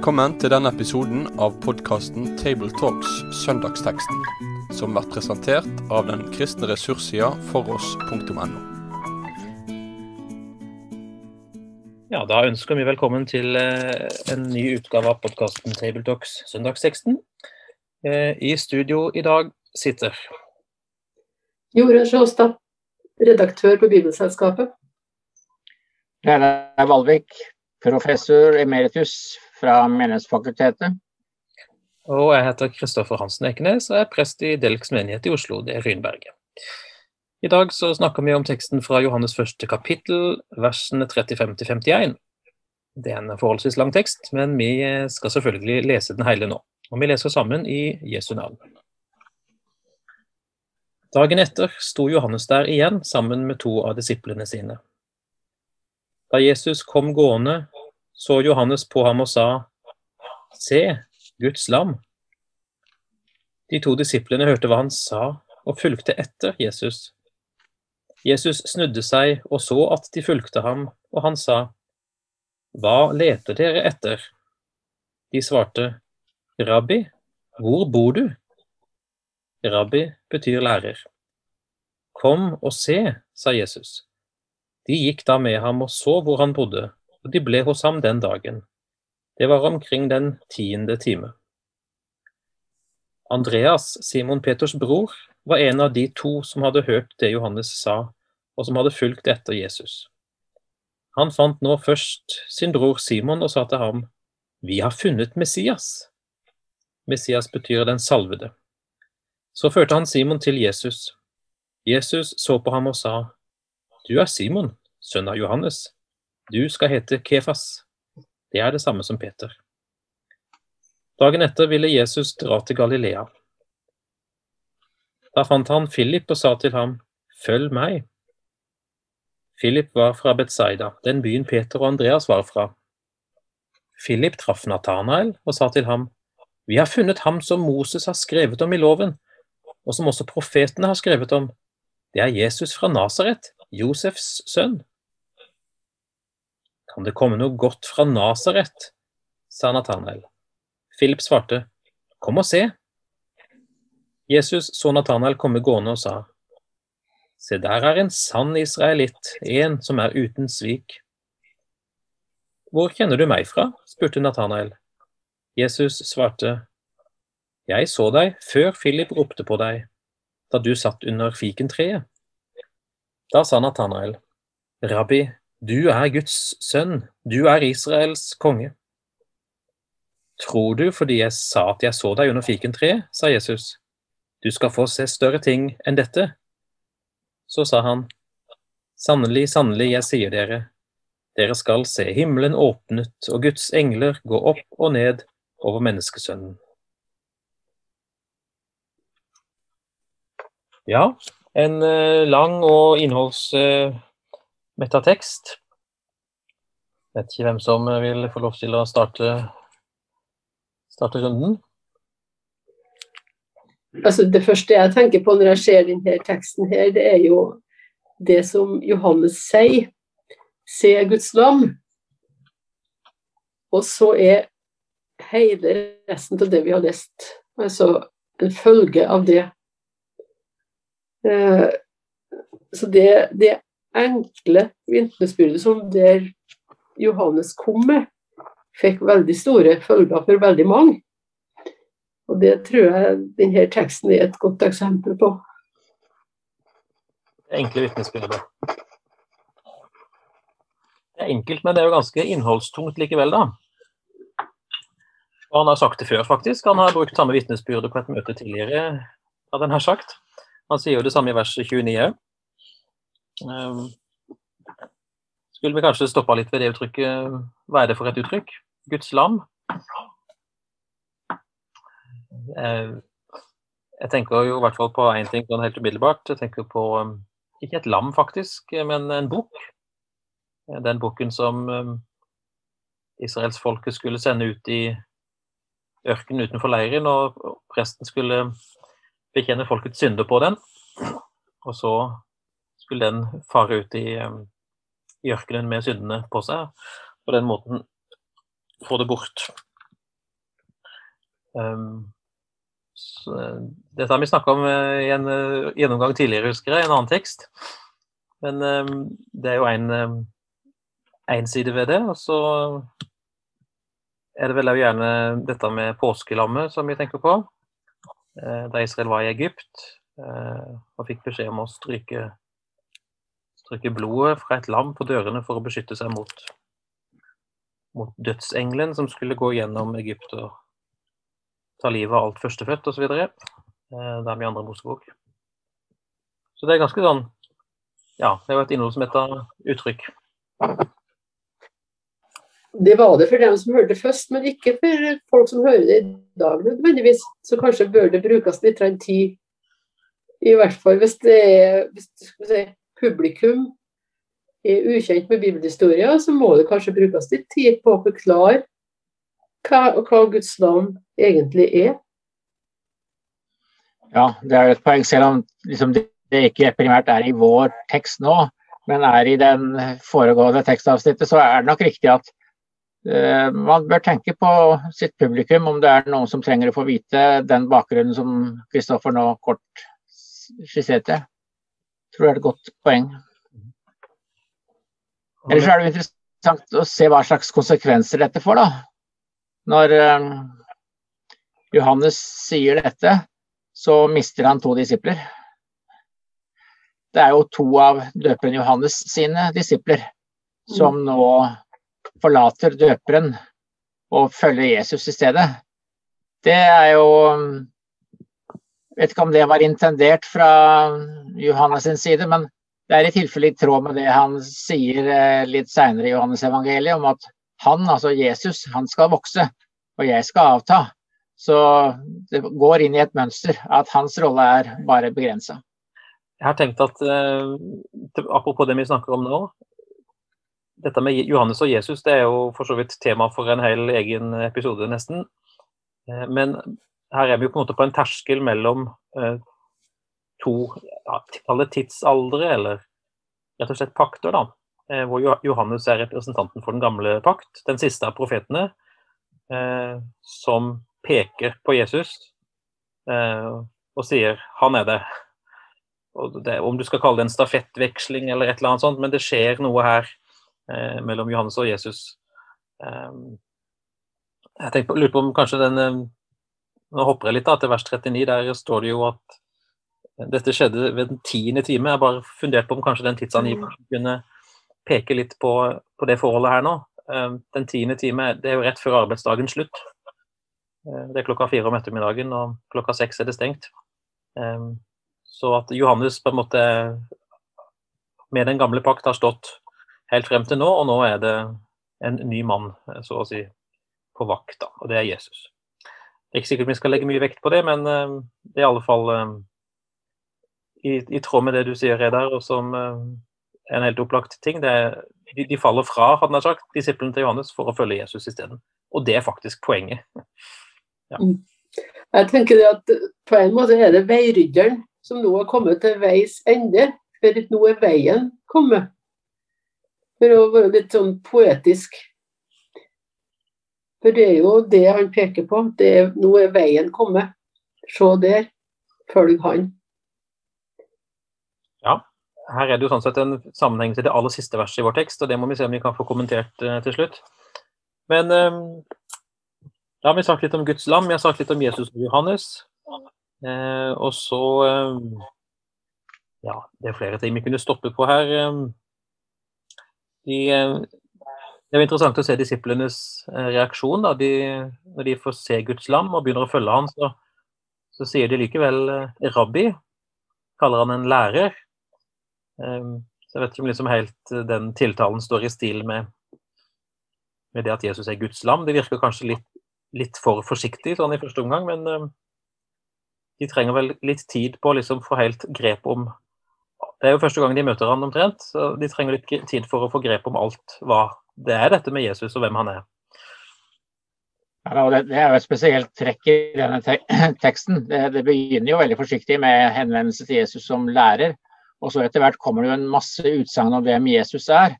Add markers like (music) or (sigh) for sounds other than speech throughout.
Velkommen til denne episoden av podkasten Tabletalks Søndagsteksten, som blir presentert av den kristne ressurssida foross.no. Ja, Da ønsker vi velkommen til eh, en ny utgave av podkasten Tabletalks Søndagsteksten. Eh, I studio i dag sitter Jorunn Sjåstad, redaktør på Bibelselskapet. Reinar Valvik, professor emeritus fra Menighetsfakultetet. Og jeg heter Kristoffer Hansen Ekenes og er prest i Delks menighet i Oslo, det er Rynberget. I dag så snakker vi om teksten fra Johannes første kapittel, versene 35-51. Det er en forholdsvis lang tekst, men vi skal selvfølgelig lese den hele nå. Og vi leser sammen i Jesu navn. Dagen etter sto Johannes der igjen sammen med to av disiplene sine. Da Jesus kom gående, så Johannes på ham og sa, Se, Guds lam. De to disiplene hørte hva han sa, og fulgte etter Jesus. Jesus snudde seg og så at de fulgte ham, og han sa, Hva leter dere etter? De svarte, Rabbi, hvor bor du? Rabbi betyr lærer. Kom og se, sa Jesus. De gikk da med ham og så hvor han bodde, og de ble hos ham den dagen. Det var omkring den tiende time. Andreas, Simon Peters bror, var en av de to som hadde hørt det Johannes sa, og som hadde fulgt etter Jesus. Han fant nå først sin bror Simon og sa til ham, Vi har funnet Messias. Messias betyr den salvede. Så førte han Simon til Jesus. Jesus så på ham og sa, Du er Simon, sønn av Johannes. Du skal hete Kefas. Det er det samme som Peter. Dagen etter ville Jesus dra til Galilea. Da fant han Philip og sa til ham, Følg meg. Philip var fra Betzaida, den byen Peter og Andreas var fra. Philip traff Nathanael og sa til ham, Vi har funnet ham som Moses har skrevet om i loven, og som også profetene har skrevet om. Det er Jesus fra Nasaret, Josefs sønn. Kan det komme noe godt fra Nasaret? sa Nathanael. Philip svarte, Kom og se. Jesus så Nathanael komme gående og sa, Se, der er en sann israelitt, en som er uten svik. Hvor kjenner du meg fra? spurte Nathanael. Jesus svarte, Jeg så deg før Philip ropte på deg, da du satt under fikentreet. Da sa Nathanael, Rabbi, du er Guds sønn, du er Israels konge. Tror du fordi jeg sa at jeg så deg under fikentreet, sa Jesus, du skal få se større ting enn dette? Så sa han, sannelig, sannelig, jeg sier dere, dere skal se himmelen åpnet og Guds engler gå opp og ned over menneskesønnen. Ja, en uh, lang og innholdsmetta uh, tekst. Vet ikke hvem som vil få lov til å starte, starte runden. Altså det første jeg tenker på når jeg ser denne teksten, her, det er jo det som Johannes sier. Se Guds lam. Og så er hele resten av det vi har lest, altså en følge av det. Eh, så det, det enkle vitnesbyrdet som der Johannes kom med, fikk veldig store følger for veldig mange. Og det tror jeg denne teksten er et godt eksempel på. Enkle vitnesbyrdet. Det er enkelt, men det er jo ganske innholdstungt likevel, da. Og han har sagt det før, faktisk. Han har brukt samme vitnesbyrde på et møte tidligere. hadde han sagt. Han sier jo det samme i vers 29 òg. Um, skulle vi kanskje stoppa litt ved det uttrykket. Hva er det for et uttrykk? Guds lam? Eh, jeg tenker jo i hvert fall på én ting sånn helt umiddelbart. Jeg tenker på um, ikke et lam, faktisk, men en bok. Den boken som israelsfolket skulle sende ut i ørkenen utenfor leiren, og presten skulle bekjenne folkets synder på den. Og så skulle den fare ut i, i ørkenen med syndene på seg. På den måten få det bort. Um, dette har vi snakka om i en gjennomgang tidligere, husker jeg, i en annen tekst. Men um, det er jo en side ved det. Og så er det vel gjerne dette med påskelammet som vi tenker på. Da Israel var i Egypt og fikk beskjed om å stryke, stryke blodet fra et lam på dørene for å beskytte seg mot mot dødsengelen som skulle gå gjennom Egypt og ta livet av alt førstefødt osv. Eh, det er mye andre Mosebok. Så det er ganske sånn Ja, det jo et innhold som heter uttrykk. Det var det for dem som hørte det først, men ikke for folk som hører det i dag nødvendigvis. Så kanskje bør det brukes litt tid, i hvert fall hvis det er hvis, publikum er ukjent med bibelhistorien, så må det kanskje brukes litt tid på å forklare hva, hva Guds navn egentlig er. Ja, det er et poeng, selv om liksom, det ikke primært er i vår tekst nå, men er i den foregående tekstavsnittet, så er det nok riktig at uh, man bør tenke på sitt publikum, om det er noen som trenger å få vite den bakgrunnen som Kristoffer nå kort skisserte. Tror det er et godt poeng. Ellers er det interessant å se hva slags konsekvenser dette får. da. Når um, Johannes sier dette, så mister han to disipler. Det er jo to av døperen Johannes sine disipler som nå forlater døperen og følger Jesus i stedet. Det er jo vet ikke om det var intendert fra Johannes sin side, men det er i tilfelle i tråd med det han sier eh, litt seinere i Johannes evangeliet, om at han, altså Jesus, han skal vokse, og jeg skal avta. Så det går inn i et mønster at hans rolle er bare begrensa. Jeg har tenkt at, uh, apropos det vi snakker om nå, dette med Johannes og Jesus det er jo for så vidt tema for en hel egen episode, nesten. Uh, men her er vi jo på en måte på en terskel mellom eh, to ja, tidsaldre, eller rett og slett pakter, da. Eh, hvor Johannes er representanten for den gamle pakt, den siste av profetene, eh, som peker på Jesus eh, og sier 'han er det'. det. Om du skal kalle det en stafettveksling eller et eller annet sånt, men det skjer noe her eh, mellom Johannes og Jesus. Eh, jeg tenker, lurer på om kanskje den Nå hopper jeg litt da, til vers 39. Der står det jo at dette skjedde ved den tiende time. Jeg bare fundert på om kanskje den tidsangivelsen kunne peke litt på, på, det forholdet her nå. Ehm, den tiende time det er jo rett før arbeidsdagens slutt. Ehm, det er klokka fire om ettermiddagen, og klokka seks er det stengt. Så at Johannes på en måte med den gamle pakt har stått helt frem til nå, og nå er det en ny mann, så å si, på vakt, da, og det er Jesus. Det er ikke sikkert vi skal legge mye vekt på det, men det er i alle fall i, i, tråd med det du sier, Reidar, og som uh, en helt opplagt ting. Er, de, de, faller fra hadde jeg sagt, disiplene til Johannes for å følge Jesus isteden. Og det er faktisk poenget. ja. Mm. Jeg tenker at På en måte er det veirydderen som nå har kommet til veis ende. For nå er veien kommet. For å være litt sånn poetisk. For det er jo det han peker på. Er, nå er veien kommet. Se der. Følg han Ja. her er det jo sånn sett en sammenheng til det aller siste verset i vår tekst, og det må vi se om vi kan få kommentert eh, til slutt. Men eh, da har vi sagt litt om Guds lam, vi har sagt litt om Jesus og Johannes. Eh, og så um, Ja, det er flere ting vi kunne stoppe på her. De, det er interessant å se disiplenes reaksjon da, de, når de får se Guds lam og begynner å følge han, så, så sier de likevel rabbi, kaller han en lærer. Ehm, så jeg vet ikke om liksom helt eh, den tiltalen står i stil med, med det at Jesus er Guds lam. Det virker kanskje litt, litt for forsiktig sånn i første omgang, men ehm, de trenger vel litt tid på å liksom få helt grep om Det er jo første gang de møter han omtrent, så de trenger litt tid for å få grep om alt hva det er dette med Jesus og hvem han er. Ja, det, er jo et spesielt trekk i denne (clears throat) teksten. Det, det begynner jo veldig forsiktig med henvendelse til Jesus som lærer. Og så etter hvert kommer det jo en masse utsagn om hvem Jesus er.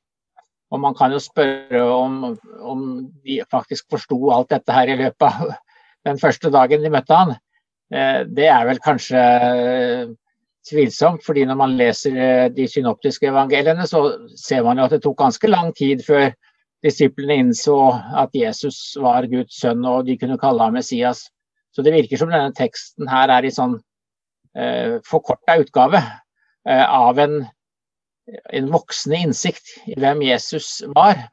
Og man kan jo spørre om, om de faktisk forsto alt dette her i løpet av (laughs) den første dagen de møtte han, eh, det er vel kanskje tvilsomt. fordi når man leser de synoptiske evangeliene, så ser man jo at det tok ganske lang tid før disiplene innså at Jesus var Guds sønn og de kunne kalle ham Messias. Så det virker som denne teksten her er i sånn eh, forkorta utgave eh, av en, en, voksende innsikt i hvem Jesus var.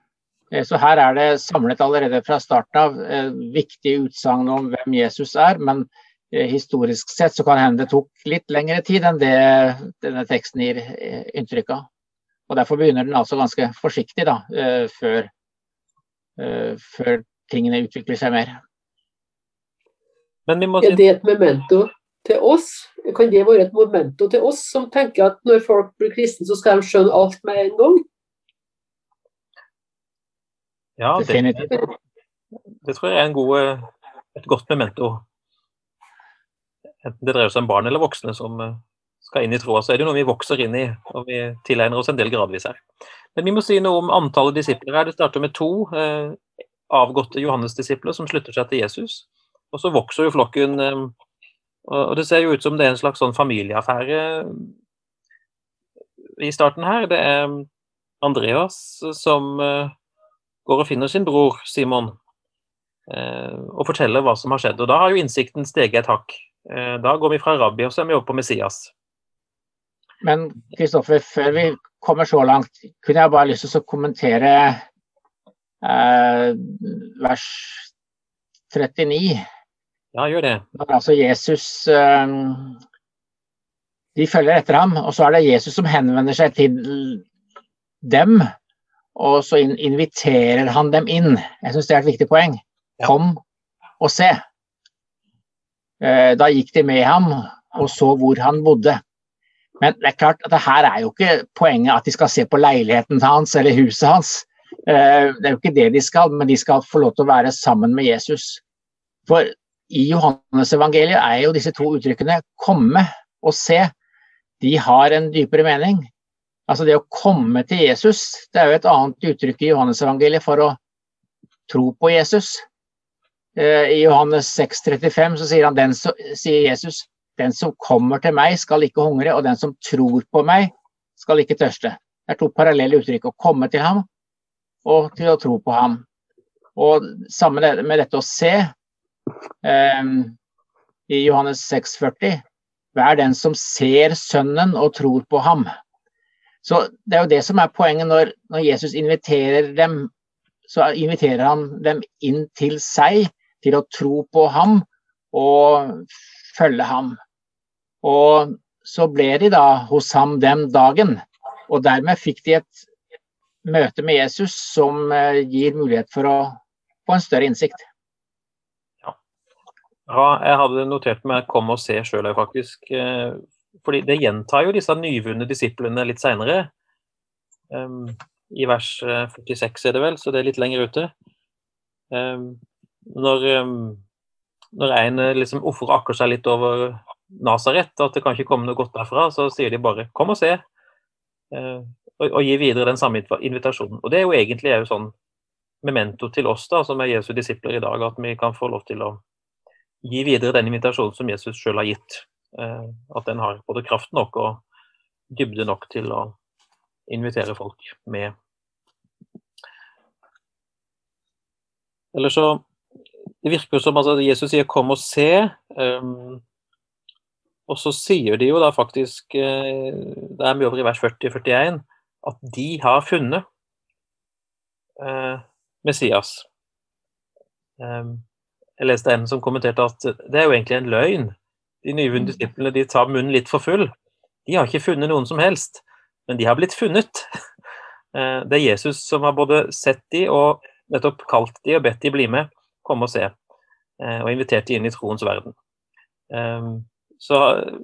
Eh, så her er det samlet allerede fra starten av eh, viktige utsagn om hvem Jesus er. Men eh, historisk sett så kan hende det tok litt lengre tid enn det denne teksten gir eh, inntrykk av. Og Derfor begynner den altså ganske forsiktig da, før før tingene utvikler seg mer. Si... Er det et memento til oss? Kan det være et memento til oss som tenker at når folk blir kristne, så skal de skjønne alt med en gang? Ja, det, det tror jeg er god, et godt memento. Enten det dreier seg om barn eller voksne som eh, skal inn i troa, så er det noe vi vokser inn i, og vi tilegner oss en del gradvis her. Men vi må si noe om antallet disipler her. Det starter med to eh, avgåtte Johannes-disipler som slutter seg til Jesus. Og så vokser jo flokken. Eh, og det ser jo ut som det er en slags sånn familieaffære i starten her. Det er Andreas som eh, går og finner sin bror Simon eh, og forteller hva som har skjedd. Og da har jo innsikten steget et hakk. Eh, da går vi fra rabbi og så er vi oppe på Messias. Men Kristoffer, før vi kommer så langt, kunne jeg bare lyst til å kommentere eh, vers 39. Ja, gjør det. Når altså Jesus eh, De følger etter ham, og så er det Jesus som henvender seg til dem. Og så inviterer han dem inn. Jeg syns det er et viktig poeng. Kom og se. Eh, da gikk de med ham og så hvor han bodde. Men det er klart at det her er jo ikke poenget at de skal se på leiligheten hans eller huset hans. Eh, det er jo ikke det de skal, men de skal få lov til å være sammen med Jesus. For i Johannes evangeliet er jo disse to uttrykkene 'komme' og 'se'. De har en dypere mening. Altså det å komme til Jesus, det er jo et annet uttrykk i Johannes evangeliet for å tro på Jesus. Eh, I Johannes 6,35 så sier, han, den, sier Jesus den som kommer til meg, skal ikke hungre, og den som tror på meg, skal ikke tørste. Det er to parallelle uttrykk. Å komme til ham og til å tro på ham. Og sammen med dette å se eh, i Johannes 6,40 Vær den som ser Sønnen og tror på ham. Så Det er jo det som er poenget når, når Jesus inviterer dem. Så inviterer han dem inn til seg, til å tro på ham og følge ham. Og så ble de da hos ham den dagen. Og dermed fikk de et møte med Jesus som eh, gir mulighet for å få en større innsikt. Ja, ja jeg hadde notert meg 'kom og se' sjøl faktisk. Eh, fordi det gjentar jo disse nyvunne disiplene litt seinere. Um, I vers 46 eh, er det vel, så det er litt lenger ute. Um, når, um, når en liksom ofrer akker seg litt over Nasaret, at det kan ikke komme noe godt derfra, så sier de bare 'kom og se', eh, og, og gi videre den samme invitasjonen. Og Det er jo egentlig er jo sånn memento til oss da, som er Jesu disipler i dag, at vi kan få lov til å gi videre den invitasjonen som Jesus sjøl har gitt. Eh, at den har både kraft nok og dybde nok til å invitere folk med. Eller så Det virker jo som altså, Jesus sier 'kom og se'. Um, og så sier de jo da faktisk, eh, det er mye over i vers 40-41, at de har funnet eh, Messias. Eh, jeg leste en som kommenterte at det er jo egentlig en løgn. De nyvunne mm. disiplene de tar munnen litt for full. De har ikke funnet noen som helst, men de har blitt funnet. (laughs) Eh, det er Jesus som har både sett de og nettopp kalt de og bedt de bli med, komme og se. Eh, og invitert de inn i troens verden. Um, så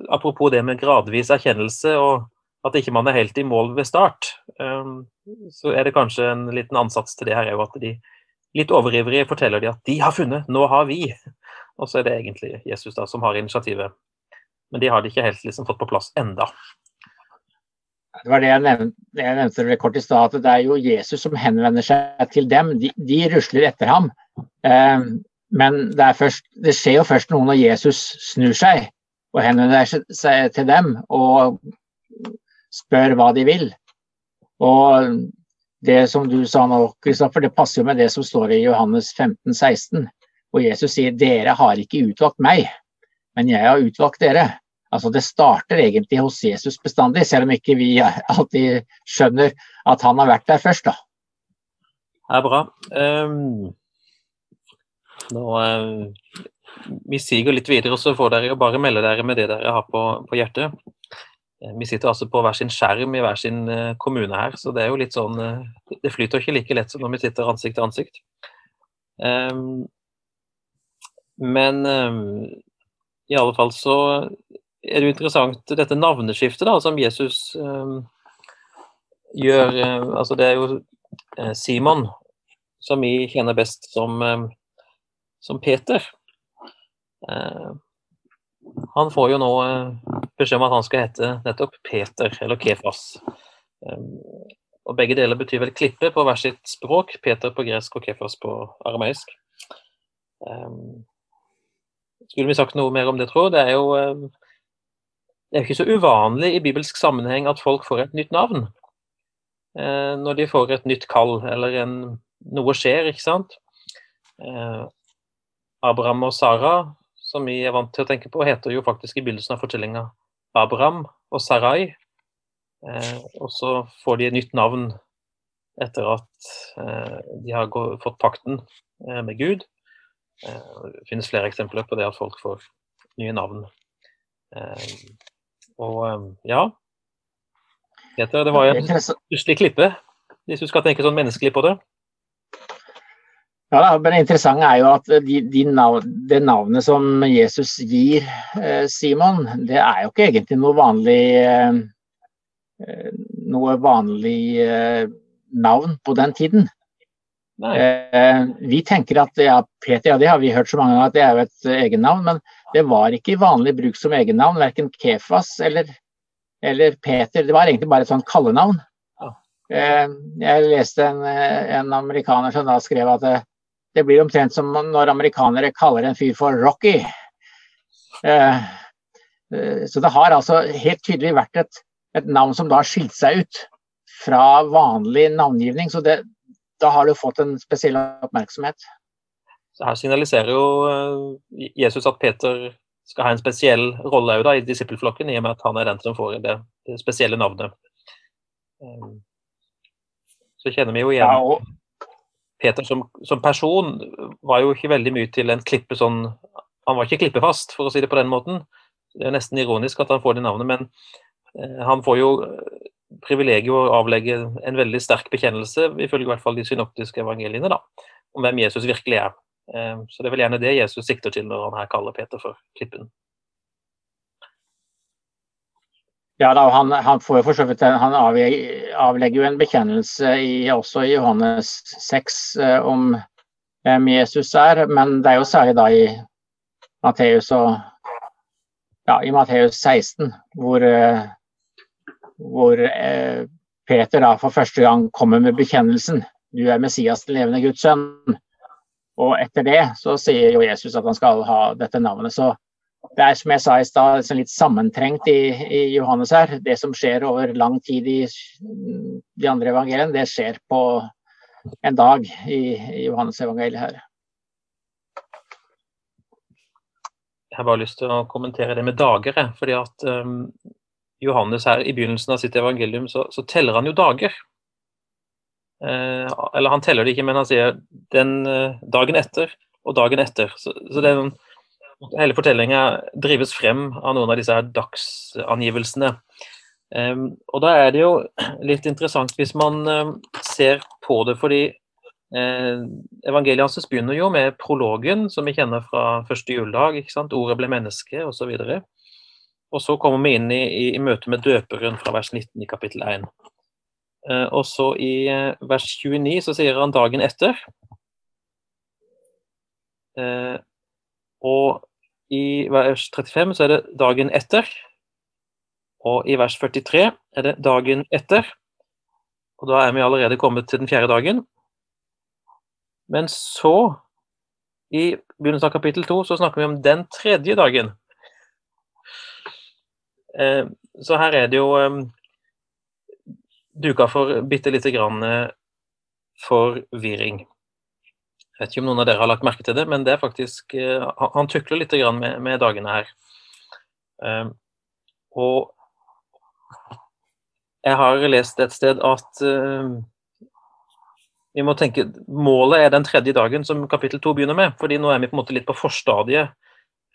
Apropos det med gradvis erkjennelse og at ikke man er helt i mål ved start, um, så er det kanskje en liten ansats til det her er at de litt overivrige forteller de at de har funnet, nå har vi. Og så er det egentlig Jesus da som har initiativet. Men de har det ikke helt liksom fått på plass enda. Det var det jeg nevnte, jeg nevnte kort i stad, at det er jo Jesus som henvender seg til dem. De, de rusler etter ham. Um, Men det, først, det, skjer jo først noe når Jesus snur seg og henvender seg til dem og spør hva de vil. Og det som du sa nå, Kristoffer, det passer jo med det som står i Johannes 15, 16, hvor Jesus sier dere har ikke utvalgt meg, men jeg har utvalgt dere. Altså Det starter egentlig hos Jesus bestandig, selv om ikke vi alltid skjønner at han har vært der først. da. Det er bra. Um, nå, uh, vi siger litt videre, og så får dere jo bare melde dere med det dere har på, på hjertet. Uh, vi sitter altså på hver sin skjerm i hver sin uh, kommune her, så det er jo litt sånn Det flyter ikke like lett som når vi sitter ansikt til ansikt. Um, men i alle fall så er det jo interessant dette navneskiftet da, som Jesus gjør. Altså det er jo Simon som vi kjenner best som, som Peter. Uh, han får jo nå beskjed om at han skal hete nettopp Peter, eller Kefas. Um, og Begge deler betyr vel klippe på hver sitt språk. Peter på gresk og Kefas på arameisk. Skulle vi sagt noe mer om det, tror jeg? Det er jo det er ikke så uvanlig i bibelsk sammenheng at folk får et nytt navn. Eh, når de får et nytt kall, eller en, noe skjer, ikke sant. Eh, Abraham og Sara, som vi er vant til å tenke på, heter jo faktisk i begynnelsen av fortellinga Abraham og Sarai. Eh, og så får de et nytt navn etter at eh, de har gå, fått pakten eh, med Gud. Eh, det finnes flere eksempler på det at folk får nye navn. Og ehm, ja Peter, det var jo en stusslig klippe, hvis du skal tenke sånn menneskelig på det. Ja, men Det interessante er jo at de, de nav, det navnet som Jesus gir eh, Simon, det er jo ikke egentlig noe vanlig eh, noe vanlig eh, navn på den tiden. Eh, vi tenker at ja, Peter, ja, det har vi hørt så mange ganger at det er jo et egennavn, men det var ikke i vanlig bruk som egennavn, verken Kefas eller, eller, Peter. Det var egentlig bare et sånt kallenavn. Eh, jeg leste en, en, amerikaner som da skrev at det, blir omtrent som når amerikanere kaller en fyr for Rocky. Eh, eh, så det har altså helt tydelig vært et, et navn som da har skilt seg ut fra vanlig navngivning. Så det, da har du fått en spesiell oppmerksomhet. Så Her signaliserer jo eh, Jesus at Peter skal ha en spesiell rolle i disippelflokken, i og med at han er den som får det, det spesielle navnet. Eh, så kjenner vi jo igjen ja, og... Peter som, som, person var jo ikke veldig mye til en klippe sånn Han var ikke klippefast, for å si det på den måten. Det er nesten ironisk at han får det navnet, men eh, han får jo privilegiet å avlegge en veldig sterk bekjennelse, ifølge i hvert fall de synoptiske evangeliene, da, om hvem Jesus virkelig er. Ehm, så det er vel gjerne det Jesus sikter til når han her kaller Peter for klippen. Ja, da, han, han, vidt, han avlegger jo en bekjennelse i, også i Johannes 6 eh, om hvem Jesus er, men det er jo særlig da i Matteus ja, i Matteus 16 hvor, eh, hvor eh, Peter da for første gang kommer med bekjennelsen. Du er Messias, den levende Guds sønn. Og etter det så sier jo Jesus at han skal ha dette navnet. Så det er som jeg sa i stad, liksom litt sammentrengt i, i, Johannes her. Det som skjer over lang tid i de andre evangeliene, det skjer på en dag i, i Johannes evangeliet her. Jeg har bare lyst til å kommentere det med dager. fordi at um, Johannes her i begynnelsen av sitt evangelium så, så teller han jo dager. Eh, eller han teller det ikke, men han sier den eh, dagen etter og dagen etter. Så, så det, hele fortellinga drives frem av noen av disse her dagsangivelsene. Um, og da er det jo litt interessant hvis man um, ser på det, fordi uh, evangeliet hans begynner jo med prologen, som vi kjenner fra første juledag. ikke sant? Ordet ble menneske, osv. Og, og så kommer vi inn i, i, i møte med døperen fra vers 19 i kapittel 1. Uh, og så i uh, vers 29 så sier han dagen etter. Eh, og i vers 35 så er det dagen etter. Og i vers 43 er det dagen etter. Og da er vi allerede kommet til den fjerde dagen. Men så, I begynnelsen av kapittel to så snakker vi om den tredje dagen. Eh, så her er det jo eh, duka for bitte lite grann eh, forvirring. Jeg vet ikke om noen av dere har lagt merke til det, men det er faktisk eh, Han tukler litt med, med dagene her. Eh, og jeg har lest et sted at uh, vi må tenke Målet er den tredje dagen som kapittel to begynner med. fordi nå er vi på en måte litt på forstadiet.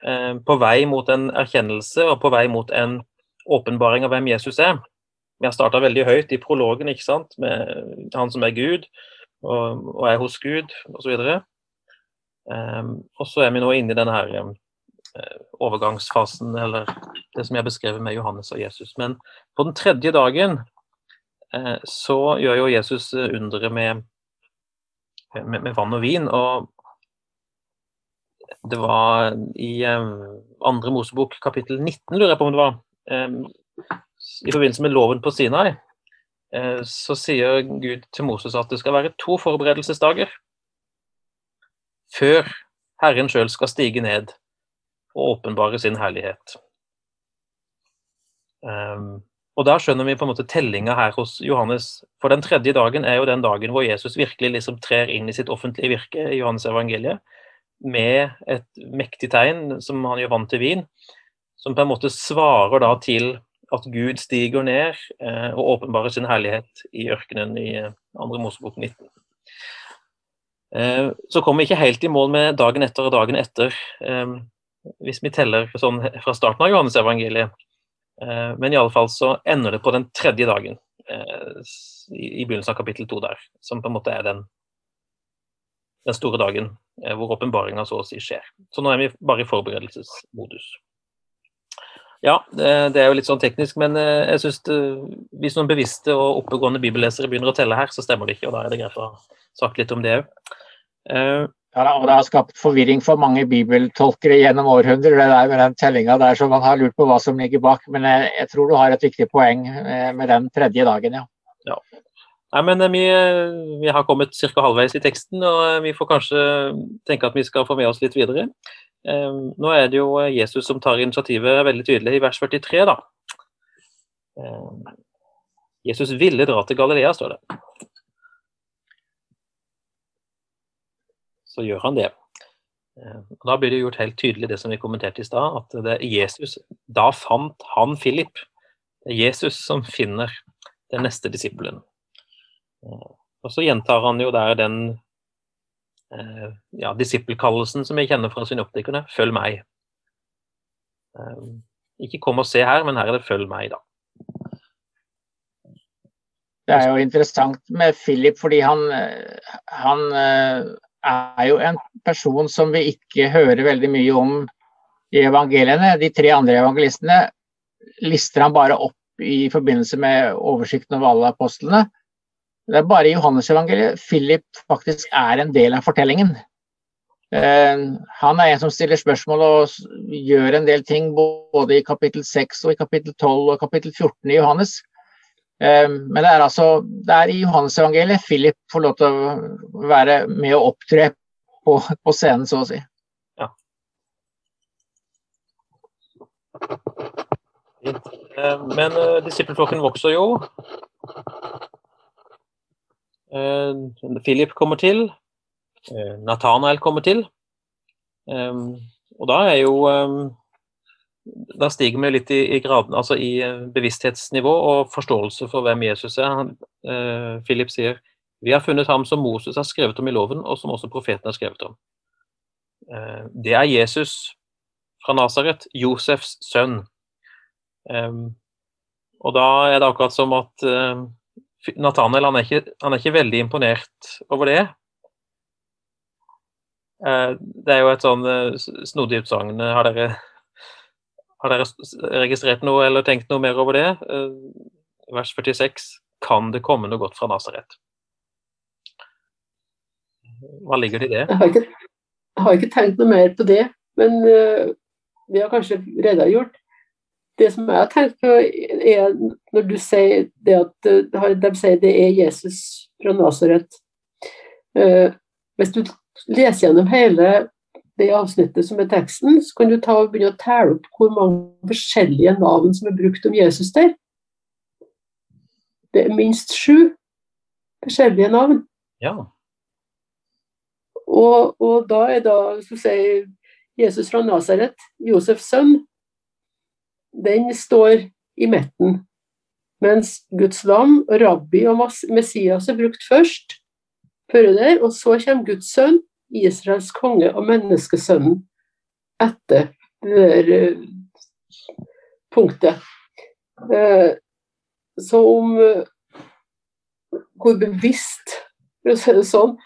Uh, på vei mot en erkjennelse og på vei mot en åpenbaring av hvem Jesus er. Vi har starta veldig høyt i prologen, ikke sant, med han som er Gud og, og er hos Gud, osv. Um, og så er vi nå inne i denne her um, overgangsfasen, eller det som jeg beskrevet med Johannes og Jesus. Men på den tredje dagen uh, så gjør jo Jesus underet med, med, med, vann og vin. Og det var i um, andre Mosebok kapittel 19, lurer jeg på om det var, i forbindelse med loven på Sinai, eh, så sier Gud til Moses at det skal være to forberedelsesdager før Herren sjøl skal stige ned og åpenbare sin herlighet. Um, og Da skjønner vi på en måte tellinga her hos Johannes. For den tredje dagen er jo den dagen hvor Jesus virkelig liksom trer inn i sitt offentlige virke i Johannes evangeliet, med et mektig tegn som han gjør vant til vin, som på en måte svarer da til at Gud stiger ned eh, og åpenbarer sin herlighet i ørkenen i eh, andre Mosebok 19. Eh, så kommer vi ikke helt i mål med dagen etter og dagen etter, eh, hvis vi teller sånn fra starten av Johannes evangeliet. Eh, men i alle fall så ender det på den tredje dagen eh, i, i, begynnelsen av kapittel to der, som på en måte er den, den store dagen hvor åpenbaringa så å si skjer. Så nå er vi bare i forberedelsesmodus. Ja, det er jo litt sånn teknisk, men eh, jeg synes hvis noen bevisste og oppegående bibellesere begynner å telle her, så stemmer det ikke. og Da er det greit å ha sagt litt om det òg. Uh, ja, og Det har skapt forvirring for mange bibeltolkere gjennom århundrer, det der med den tellinga der, så man har lurt på hva som ligger bak. Men jeg, jeg tror du har et viktig poeng eh, med den tredje dagen, ja. ja. Nei, men vi, vi har kommet ca. halvveis i teksten, og vi får kanskje tenke at vi skal få med oss litt videre. Ehm, nå er det jo Jesus som tar initiativet veldig tydelig i vers 43, da. Ehm, Jesus ville dra til Galilea, står det. Så gjør han det. Ehm, Da blir det gjort helt tydelig det som vi kommenterte i stad, at det er Jesus Da fant han Philip. Det er Jesus som finner den neste disippelen. Og så gjentar han jo der den Eh, ja, disippelkallelsen som jeg kjenner fra synoptikerne. Følg meg. Eh, ikke kom og se her, men her er det følg meg, da. Det er jo interessant med Philip, fordi han, han eh, er jo en person som vi ikke hører veldig mye om i evangeliene. De tre andre evangelistene lister han bare opp i forbindelse med oversikten over alle apostlene. Det er bare i Johannes-evangeliet Philip faktisk er en del av fortellingen. Eh, han er en som stiller spørsmål og gjør en del ting både i kapittel 6 og i kapittel 12 og kapittel 14 i Johannes. Eh, men det er altså det er i Johannes-evangeliet Philip får lov til å være med og opptre på, på scenen, så å si. Ja. Eh, men disippelflokken vokser jo. Eh, Philip kommer til. Eh, Nathanael kommer til. Og da er jo Da stiger vi litt i, graden, altså i eh, bevissthetsnivå og forståelse for hvem Jesus er. Philip sier vi har funnet ham som Moses har skrevet om i loven, og som også profeten har skrevet om. Det er Jesus fra Nasaret, Josefs sønn. Og da er det akkurat som at Nathaniel han er, ikke, han er ikke veldig imponert over det. Eh, det er jo et sånn eh, snodig utsagn. Har, har dere registrert noe eller tenkt noe mer over det? Eh, vers 46. Kan det komme noe godt fra Nasaret? Hva ligger det i det? Jeg har, ikke, jeg har ikke tenkt noe mer på det, men vi har kanskje redegjort det som jeg har tenkt på, er når du sier det at eh, de sier det er Jesus fra Nasaret. Eh, hvis du leser gjennom hele det avsnittet som er teksten, så kan du ta og begynne å telle opp hvor mange forskjellige navn som er brukt om Jesus der. Det er minst sju forskjellige navn. Ja. Og, og da er da, så sier Jesus fra Nasaret, Josefs sønn, den står i midten. Mens Guds lam, rabbi og Messias er brukt først, før der, og så kommer Guds sønn, Israels konge og menneskesønnen etter det der eh, punktet. Eh, så om eh, hvor bevisst, det sånn,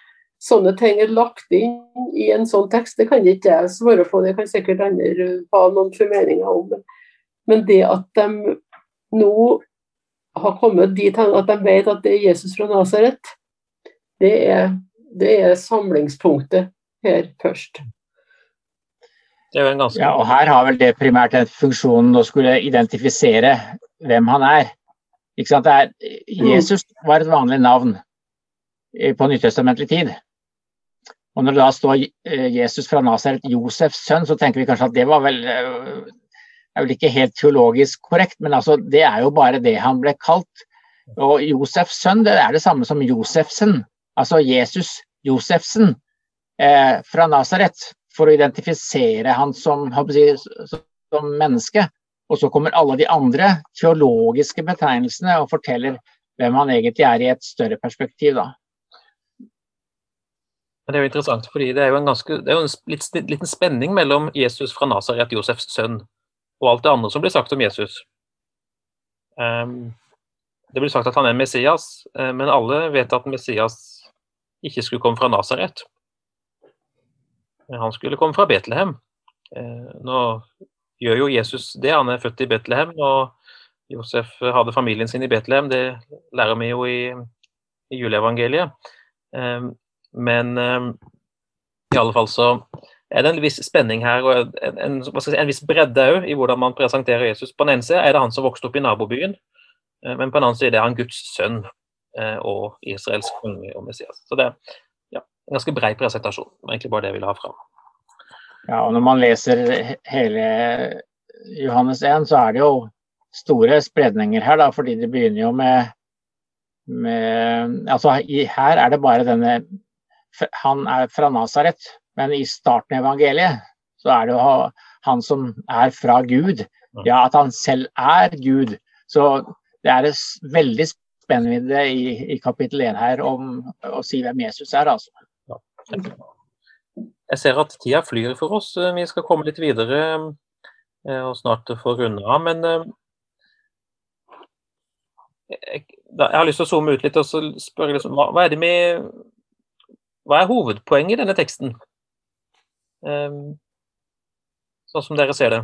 sånne ting er lagt inn i en sånn tekst, det kan ikke jeg svare på. Det kan sikkert andre ha noen formeninger om. Men det at de nå har kommet dit at de vet at det er Jesus fra Nasaret, det, det, er samlingspunktet her først. Ganske... Ja, og Her har vel det primært en funksjon å skulle identifisere hvem han er. Ikke sant? Er, Jesus var et vanlig navn på nytestamentlig tid. Og når det da står eh, Jesus fra Nasaret, Josefs sønn, så tenker vi kanskje at det var vel eh, er vel ikke helt teologisk korrekt, men altså, det er jo bare det han ble kalt. Og Josefs sønn det er det samme som Josefsen, altså Jesus Josefsen eh, fra Nasaret, for å identifisere han som, som menneske. Og så kommer alle de andre teologiske betegnelsene og forteller hvem han egentlig er i et større perspektiv. da. Det er jo interessant, fordi det er jo en, ganske, det er jo en liten spenning mellom Jesus fra Nasaret, Josefs sønn, og alt det andre som blir sagt om Jesus. Um, det blir sagt at han er Messias, eh, men alle vet at Messias ikke skulle komme fra Nasaret. Han skulle komme fra Betlehem. Uh, nå gjør jo Jesus det, han er født i Betlehem. og Josef hadde familien sin i Betlehem, det lærer vi jo i, i juleevangeliet. Um, men um, i alle fall så er det en viss spenning her og en, en, si, en viss bredde òg i hvordan man presenterer Jesus. På den ene side er det han som vokste opp i nabobyen, uh, men på den andre side er han Guds sønn uh, og Israels konge og Messias. Så det er ja, en ganske brei presentasjon. Det var egentlig bare det jeg ville ha fram. Ja, og når man leser hele Johannes 1, så er det jo store spredninger her, da, fordi det begynner jo med, med altså Her er det bare denne han er fra Nasaret, men i starten av evangeliet så er det jo han som er fra Gud. Ja, at han selv er Gud. Så det er veldig spennvidde i, i kapittel 1 her om å si hvem Jesus er, altså. Jeg ser at tida flyr for oss. Vi skal komme litt videre eh, og snart få runde av. Men eh, jeg, har lyst til å zoome ut litt og spørre liksom, hva, er det med, hva er hovedpoenget i denne teksten? Um, sånn som dere ser det.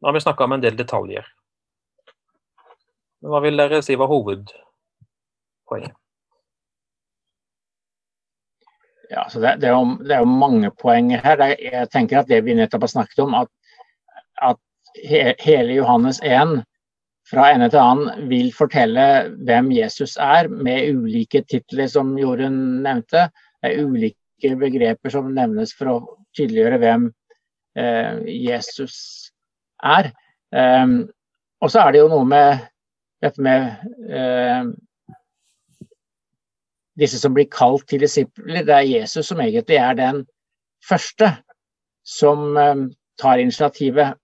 Nå har vi snakka om en del detaljer. Hva vil dere si var hovedpoenget? Ja, så det, det, er jo, det, er jo, mange poenger her. Jeg tenker at det vi nettopp har snakket om, at, at he, hele Johannes 1 fra ende til annen vil fortelle hvem Jesus er, med ulike titler, som Jorunn nevnte. Det er ulike begreper som nevnes for å tydeliggjøre hvem eh, Jesus er. Eh, og så er det jo noe med dette med eh, disse som blir kalt til disipler. Det er Jesus som egentlig er den første som eh, tar initiativet.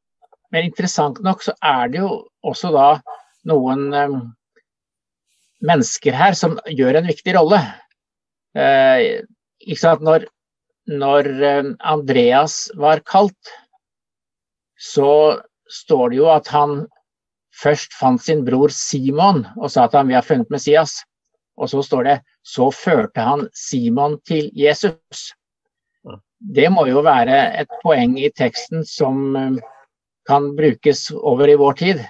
Men interessant nok så er det jo også da noen um, mennesker her som gjør en viktig rolle. Uh, når, når um, Andreas var kalt, så står det jo at han først fant sin bror Simon og sa at han vi har funnet Messias. Og så står det så førte han Simon til Jesus. Det må jo være et poeng i teksten som um, kan brukes over i vår tid.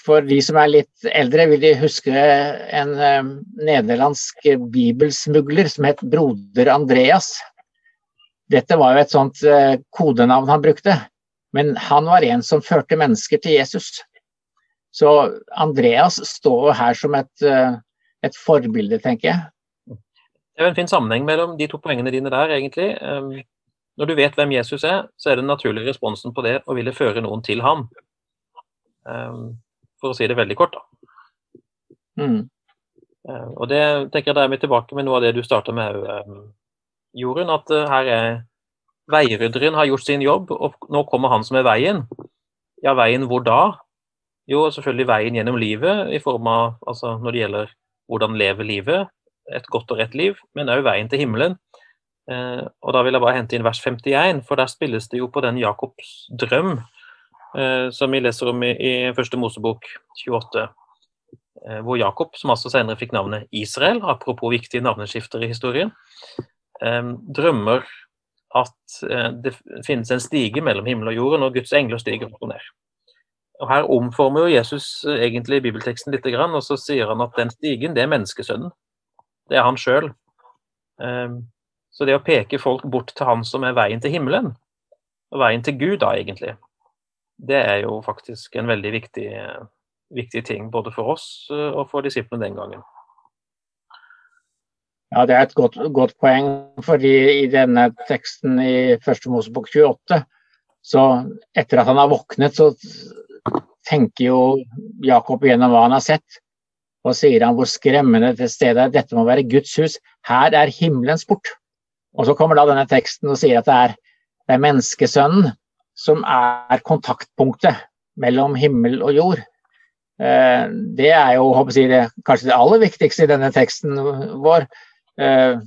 For de som er litt eldre, vil de huske en uh, nederlandsk bibelsmugler som het Broder Andreas. Dette var jo et sånt uh, kodenavn han brukte, men han var en som førte mennesker til Jesus. Så Andreas står her som et, uh, et forbilde, tenker jeg. Det er en fin sammenheng mellom de to poengene dine der, egentlig. Når du vet hvem Jesus er, så er den naturlige responsen på det å ville føre noen til ham. Um, for å si det veldig kort, da. Mm. Uh, og det tenker jeg da er vi tilbake med noe av det du starta med òg, um, Jorunn. At uh, her er veirydderen har gjort sin jobb, og nå kommer han som er veien. Ja, veien hvor da? Jo, selvfølgelig veien gjennom livet, i form av altså når det gjelder hvordan leve livet, et godt og rett liv, men òg veien til himmelen. Eh, og da vil jeg bare hente inn vers 51, for der spilles det jo på den Jakobs drøm eh, som vi leser om i, i første Mosebok 28. Eh, hvor Jakob, som altså senere fikk navnet Israel, apropos viktige navneskifter i historien, eh, drømmer at eh, det finnes en stige mellom himmel og jorden, og Guds engler stiger opp og ned. Og Her omformer jo Jesus eh, egentlig bibelteksten litt, og så sier han at den stigen, det er menneskesønnen. Det er han sjøl. Så det å peke folk bort til han som er veien til himmelen, og veien til Gud da, egentlig, det er jo faktisk en veldig viktig, viktig ting både for oss eh, og for disiplene den gangen. Ja, Det er et godt, godt, poeng, fordi i denne teksten i første Mosebok 28, så etter at han har våknet, så tenker jo Jakob gjennom hva han har sett. Og sier han hvor skremmende det stedet er. Dette må være Guds hus. Her er himmelens port. Og så kommer da denne teksten og sier at det er, det er menneskesønnen som er kontaktpunktet mellom himmel og jord. Eh, det er jo jeg, det, kanskje det aller viktigste i denne teksten vår. Eh,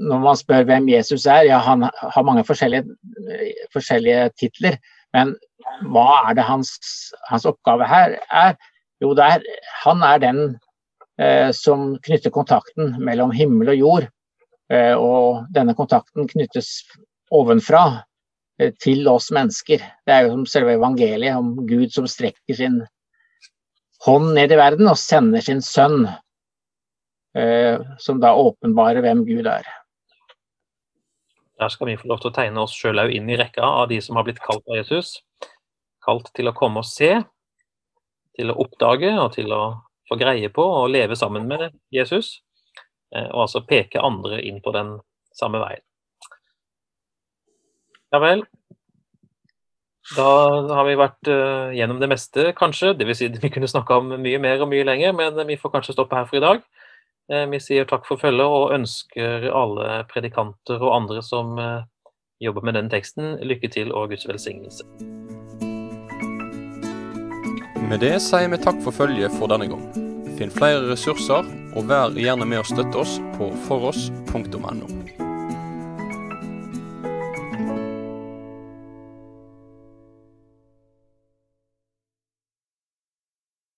når man spør hvem Jesus er, ja, han har mange forskjellige, forskjellige titler. Men hva er det hans, hans oppgave her er? Jo, er, han er den eh, som knytter kontakten mellom himmel og jord. Eh, og denne kontakten knyttes ovenfra til oss mennesker. Det er jo som selve evangeliet om Gud som strekker sin hånd ned i verden og sender sin sønn, eh, som da åpenbarer hvem Gud er. Der skal vi få lov til å tegne oss sjøl inn i rekka av de som har blitt kalt av Jesus. Kalt til å komme og se, til å oppdage og til å få greie på og leve sammen med Jesus. Eh, og altså peke andre inn på den samme veien. Ja vel. Da har vi vært uh, gjennom det meste, kanskje. Dvs. Si, (laughs) vi kunne snakka om mye mer og mye lenger, men vi får kanskje stoppe her for i dag. Uh, vi sier takk for følget og ønsker alle predikanter og andre som uh, jobber med denne teksten, lykke til og Guds velsignelse. Med det sier vi takk for følget for denne gang. Finn flere ressurser, og vær gjerne med å støtte oss på foross.no.